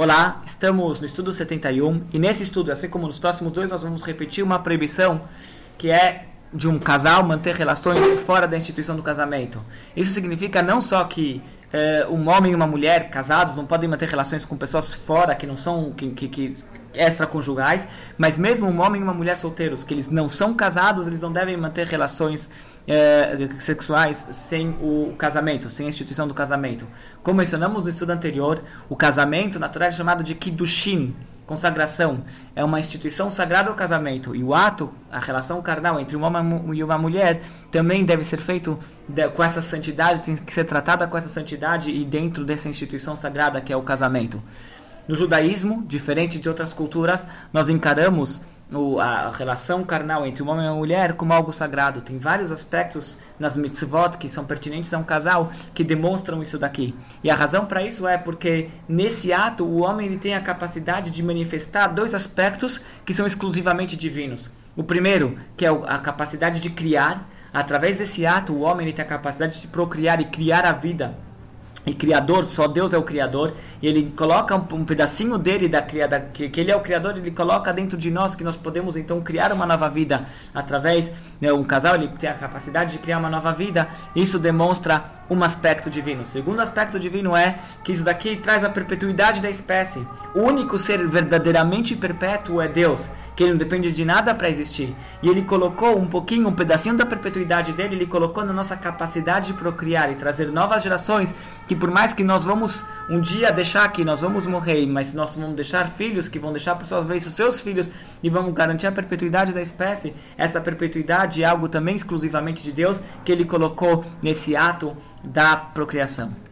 Olá, estamos no estudo 71 e nesse estudo, assim como nos próximos dois, nós vamos repetir uma proibição que é de um casal manter relações fora da instituição do casamento. Isso significa não só que eh, um homem e uma mulher casados não podem manter relações com pessoas fora que não são que, que, que extraconjugais, mas mesmo um homem e uma mulher solteiros que eles não são casados, eles não devem manter relações é, sexuais sem o casamento, sem a instituição do casamento. Como mencionamos no estudo anterior, o casamento natural é chamado de Kiddushin, consagração. É uma instituição sagrada ao casamento. E o ato, a relação carnal entre um homem e uma mulher, também deve ser feito com essa santidade, tem que ser tratada com essa santidade e dentro dessa instituição sagrada que é o casamento. No judaísmo, diferente de outras culturas, nós encaramos o, a relação carnal entre um homem e uma mulher como algo sagrado. Tem vários aspectos nas mitzvot que são pertinentes a um casal que demonstram isso daqui. E a razão para isso é porque nesse ato o homem ele tem a capacidade de manifestar dois aspectos que são exclusivamente divinos. O primeiro, que é a capacidade de criar. Através desse ato, o homem ele tem a capacidade de procriar e criar a vida e criador, só Deus é o criador, e ele coloca um, um pedacinho dele da criada, que, que, ele é o criador, ele coloca dentro de nós que nós podemos então criar uma nova vida através, né, um casal ele tem a capacidade de criar uma nova vida. Isso demonstra um aspecto divino. O segundo aspecto divino é que isso daqui traz a perpetuidade da espécie. O único ser verdadeiramente perpétuo é Deus que ele não depende de nada para existir. E ele colocou um pouquinho, um pedacinho da perpetuidade dele, ele colocou na nossa capacidade de procriar e trazer novas gerações, que por mais que nós vamos um dia deixar que nós vamos morrer, mas nós vamos deixar filhos que vão deixar por sua vez os seus filhos e vamos garantir a perpetuidade da espécie, essa perpetuidade é algo também exclusivamente de Deus que ele colocou nesse ato da procriação.